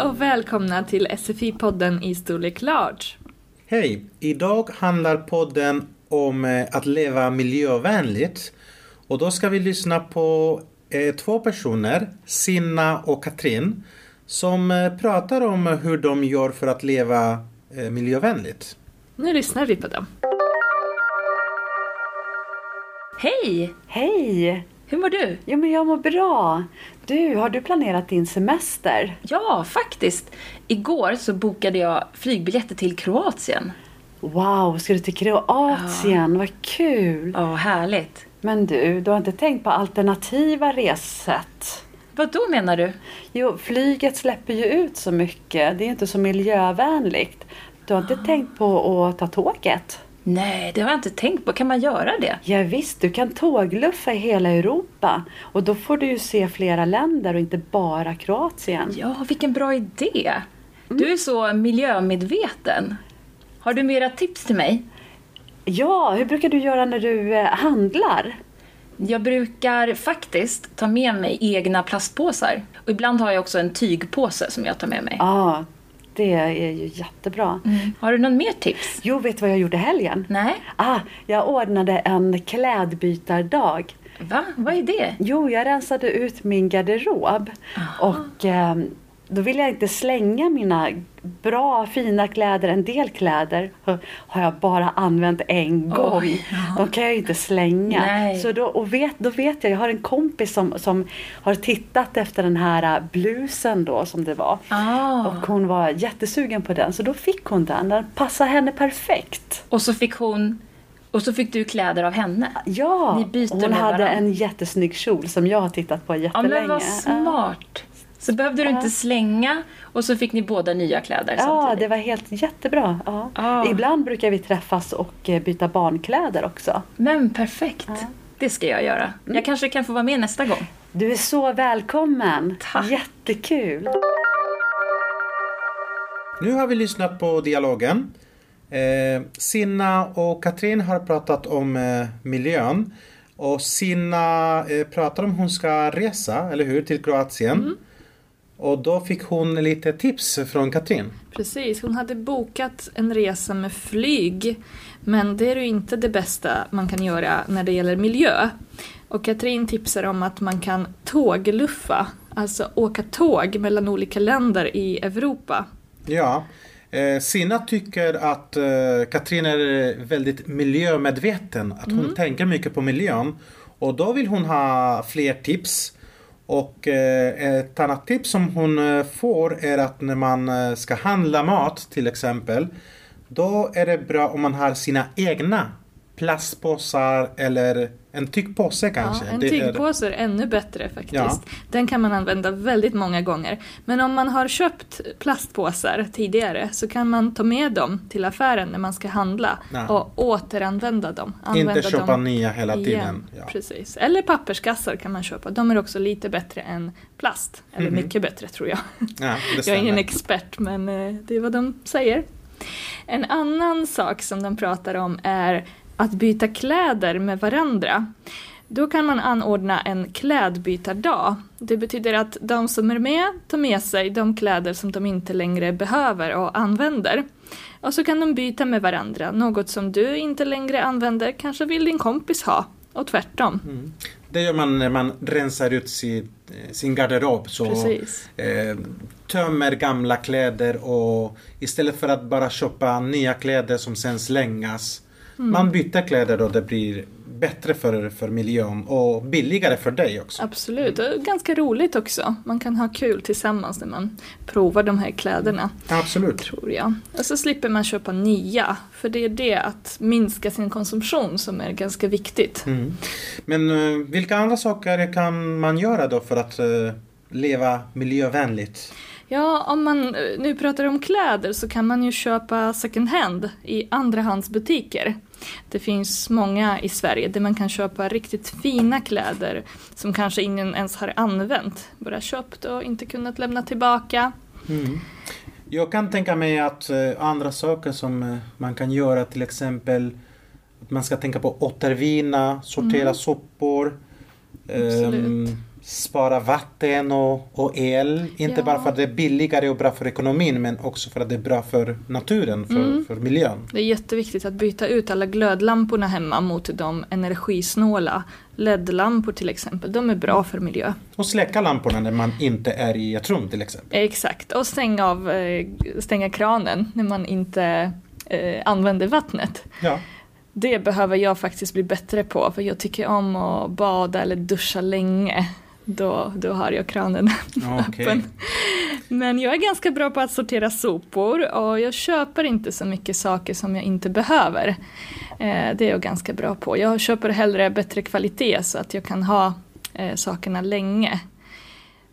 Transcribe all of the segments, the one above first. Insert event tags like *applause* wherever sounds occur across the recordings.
Hej och välkomna till SFI-podden i storlek large. Hej! Idag handlar podden om eh, att leva miljövänligt. Och då ska vi lyssna på eh, två personer, Sinna och Katrin, som eh, pratar om hur de gör för att leva eh, miljövänligt. Nu lyssnar vi på dem. Hej! Hej! Hur mår du? Jo, men jag mår bra. Du, har du planerat din semester? Ja, faktiskt. Igår så bokade jag flygbiljetter till Kroatien. Wow, ska du till Kroatien? Vad kul! Ja, härligt. Men du, du har inte tänkt på alternativa ressätt? Vad då menar du? Jo, flyget släpper ju ut så mycket. Det är inte så miljövänligt. Du har inte tänkt på att ta tåget? Nej, det har jag inte tänkt på. Kan man göra det? Ja, visst, du kan tågluffa i hela Europa. Och då får du ju se flera länder och inte bara Kroatien. Ja, vilken bra idé. Du är så miljömedveten. Har du mera tips till mig? Ja, hur brukar du göra när du eh, handlar? Jag brukar faktiskt ta med mig egna plastpåsar. Och ibland har jag också en tygpåse som jag tar med mig. Ja, det är ju jättebra. Har du någon mer tips? Jo, vet du vad jag gjorde helgen? Nej? Ah, jag ordnade en klädbytardag. Va? Vad är det? Jo, jag rensade ut min garderob. Och eh, då ville jag inte slänga mina bra, fina kläder. En del kläder har jag bara använt en gång. Oj, ja. De kan jag ju inte slänga. Nej. Så då, och vet, då vet jag, jag har en kompis som, som har tittat efter den här eh, blusen då som det var. Ah. Och hon var jättesugen på den. Så då fick hon den. Den passade henne perfekt. Och så fick hon... Och så fick du kläder av henne? Ja, Ni byter hon hade varandra. en jättesnygg kjol som jag har tittat på Ja, jättelänge. men vad smart. Så behövde du inte slänga och så fick ni båda nya kläder Ja, samtidigt. det var helt jättebra. Ja. Ah. Ibland brukar vi träffas och eh, byta barnkläder också. Men perfekt. Det ska jag göra. Jag kanske kan få vara med nästa gång. Du är så välkommen. Tack. Jättekul. Nu har vi lyssnat på dialogen. Eh, Sinna och Katrin har pratat om eh, miljön. Och Sinna eh, pratar om hon ska resa, eller hur, till Kroatien. Och då fick hon lite tips från Katrin. Precis, hon hade bokat en resa med flyg. Men det är ju inte det bästa man kan göra när det gäller miljö. Och Katrin tipsar om att man kan tågluffa, alltså åka tåg mellan olika länder i Europa. Ja, eh, Sina tycker att eh, Katrin är väldigt miljömedveten. Att hon tänker mycket på miljön. Och då vill hon ha fler tips. Och eh, ett annat tips som hon eh, får är att när man eh, ska handla mat till exempel. Då är det bra om man har sina egna plastpåsar eller en tygpåse kanske. Ja, en är- tygpåse är ännu bättre faktiskt. Ja. Den kan man använda väldigt många gånger. Men om man har köpt plastpåsar tidigare så kan man ta med dem till affären när man ska handla Ja. och återanvända dem. Använda Inte köpa dem nya hela tiden. Ja. Precis. Eller papperskassar kan man köpa. De är också lite bättre än plast. Eller mycket bättre tror jag. *laughs* Jag är ingen expert men eh, det är vad de säger. En annan sak som de pratar om är att byta kläder med varandra. Då kan man anordna en klädbytardag. Det betyder att de som är med tar med sig de kläder som de inte längre behöver och använder. Och så kan de byta med varandra. Något som du inte längre använder kanske vill din kompis ha. Och tvärtom. Det gör man när man rensar ut sin, sin garderob. Så Precis. eh, tömmer gamla kläder och istället för att bara köpa nya kläder som sen slängas. Mm. Man byter kläder och det blir bättre för, för miljön och billigare för dig också. Absolut, och ganska roligt också. Man kan ha kul tillsammans när man provar de här kläderna. Absolut. tror jag. Och så slipper man köpa nya, för det är det att minska sin konsumtion som är ganska viktigt. Mm. Men eh, vilka andra saker kan man göra då för att eh, leva miljövänligt? Ja, om man eh, nu pratar om kläder så kan man ju köpa second hand i andrahandsbutiker. Det finns många i Sverige där man kan köpa riktigt fina kläder som kanske ingen ens har använt, bara köpt och inte kunnat lämna tillbaka. Mm. Jag kan tänka mig att eh, andra saker som eh, man kan göra till exempel att man ska tänka på återvinna, sortera sopor. Absolut. Ehm, spara vatten och, och el. Inte Ja. bara för att det är billigare och bra för ekonomin men också för att det är bra för naturen, för, Mm. för miljön. Det är jätteviktigt att byta ut alla glödlamporna hemma mot de energisnåla LED-lampor till exempel. De är bra för miljö. Och släcka lamporna när man inte är i ett rum till exempel. Exakt, och stänga, av, eh, stänga kranen när man inte eh, använder vattnet. Ja. Det behöver jag faktiskt bli bättre på för jag tycker om att bada eller duscha länge. Då, då har jag kranen *laughs* Okej. öppen. Men jag är ganska bra på att sortera sopor och jag köper inte så mycket saker som jag inte behöver. Eh, det är jag ganska bra på. Jag köper hellre bättre kvalitet så att jag kan ha eh, sakerna länge.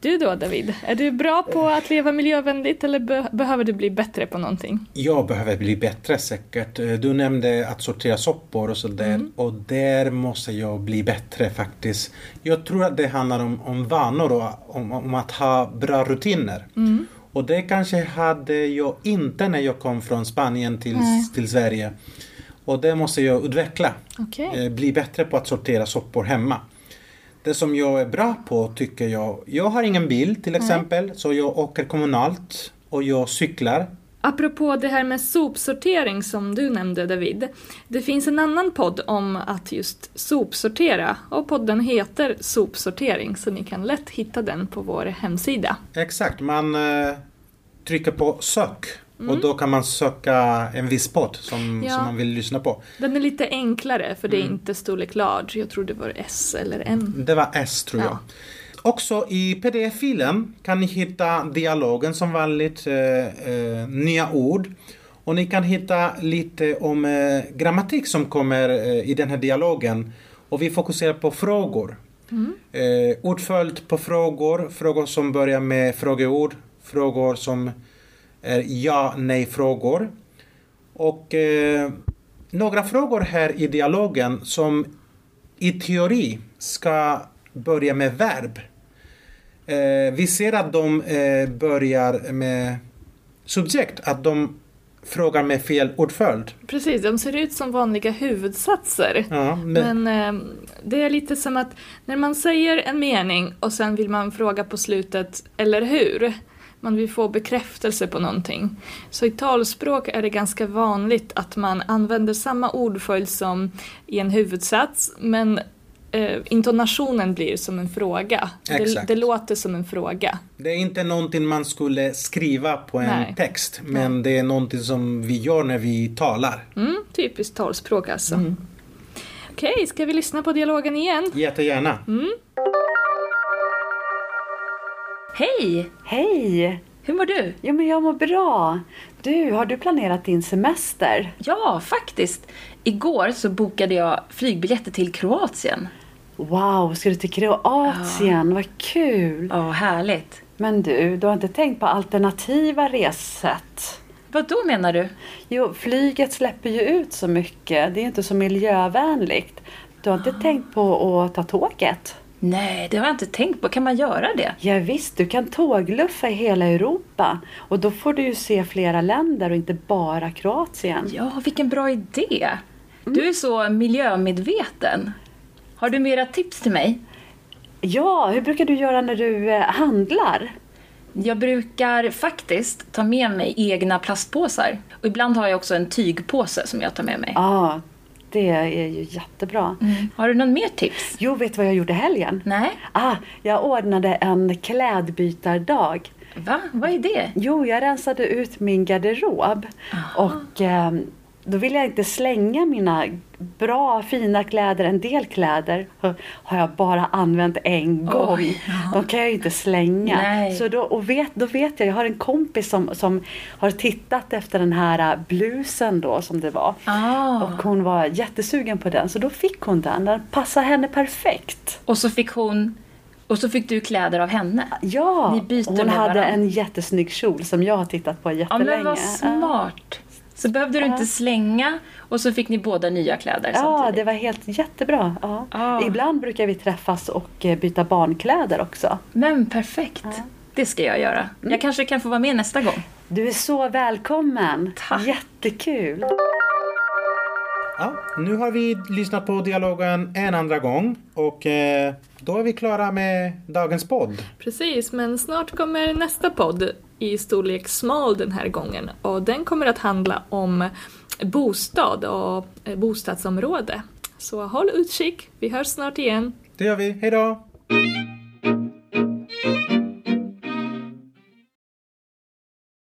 Du då David, är du bra på att leva miljövänligt eller be- behöver du bli bättre på någonting? Jag behöver bli bättre säkert. Eh, Du nämnde att sortera soppor och sådär. Mm. Och där måste jag bli bättre faktiskt. Jag tror att det handlar om, om vanor och om, om att ha bra rutiner. Mm. Och det kanske hade jag inte när jag kom från Spanien till, Nej. till Sverige. Och det måste jag utveckla. Okej. Eh, Bli bättre på att sortera soppor hemma. Det som jag är bra på tycker jag, jag har ingen bil till exempel, så jag åker kommunalt och jag cyklar. Apropå det här med sopsortering som du nämnde David. Det finns en annan podd om att just sopsortera och podden heter Sopsortering så ni kan lätt hitta den på vår hemsida. Exakt, man eh, trycker på sök Mm. och då kan man söka en viss podd som, Ja. som man vill lyssna på. Den är lite enklare för det är Mm. inte storlek large. Jag tror det var S eller M. Det var S tror jag. Ja. Också i pdf-filen kan ni hitta dialogen som vanligt, eh, eh, nya ord. Och ni kan hitta lite om eh, grammatik som kommer eh, i den här dialogen. Och vi fokuserar på frågor. Eh, ordföljd på frågor, frågor som börjar med frågeord, frågor som är ja, nej frågor. Och eh, några frågor här i dialogen som i teori ska börja med verb. Eh, vi ser att de eh, börjar med subjekt, att de frågar med fel ordföljd. Precis, de ser ut som vanliga huvudsatser. Ja, men, Men eh, det är lite som att när man säger en mening och sen vill man fråga på slutet eller hur? Man vill få bekräftelse på någonting. Så i talspråk är det ganska vanligt att man använder samma ordföljd som i en huvudsats men eh, intonationen blir som en fråga. Det, det låter som en fråga. det är inte någonting man skulle skriva på en Nej. text, men det är någonting som vi gör när vi talar. Mm, typiskt talspråk alltså. Mm. Okej, ska vi lyssna på dialogen igen? Jättegärna. Hej! Hej! Hur mår du? Jo, men jag mår bra. Du, har du planerat din semester? Ja, faktiskt. Igår så bokade jag flygbiljetter till Kroatien. Wow, ska du till Kroatien? Vad kul! Ja, härligt. Men du, du har inte tänkt på alternativa ressätt? Vad då menar du? Jo, flyget släpper ju ut så mycket. Det är inte så miljövänligt. Du har inte tänkt på att ta tåget? Nej, det har jag inte tänkt på. Kan man göra det? Ja, visst, du kan tågluffa i hela Europa. Och då får du ju se flera länder och inte bara Kroatien. Ja, vilken bra idé. Du är så miljömedveten. Har du mera tips till mig? Ja, hur brukar du göra när du eh, handlar? Jag brukar faktiskt ta med mig egna plastpåsar. Och ibland har jag också en tygpåse som jag tar med mig. Ja, det är ju jättebra. Har du någon mer tips? Jo, vet du vad jag gjorde helgen? Nej? Ah, jag ordnade en klädbytardag. Va? Vad är det? Jo, jag rensade ut min garderob. Och eh, då vill jag inte slänga mina bra, fina kläder. En del kläder har jag bara använt en gång. Oj, ja. De kan jag ju inte slänga. Nej. Så då, och vet, då vet jag, jag har en kompis som, som har tittat efter den här eh, blusen då som det var. Ah. Och hon var jättesugen på den så då fick hon den. Den passar henne perfekt. Och så fick hon... Och så fick du kläder av henne. Ja, Ni byter hon hade varann. en jättesnygg kjol som jag har tittat på Ja, jättelänge. men vad smart. Så behövde du inte slänga och så fick ni båda nya kläder Ja, samtidigt. det var helt jättebra. Ja. Ja. Ibland brukar vi träffas och eh, byta barnkläder också. Men perfekt. Det ska jag göra. Jag kanske kan få vara med nästa gång. Du är så välkommen. Tack. Jättekul. Ja, nu har vi lyssnat på dialogen en andra gång och eh, då är vi klara med dagens podd. Precis, men snart kommer nästa podd i storlek smal den här gången och den kommer att handla om bostad och eh, bostadsområde. Så håll utkik, vi hörs snart igen. Det gör vi, hejdå!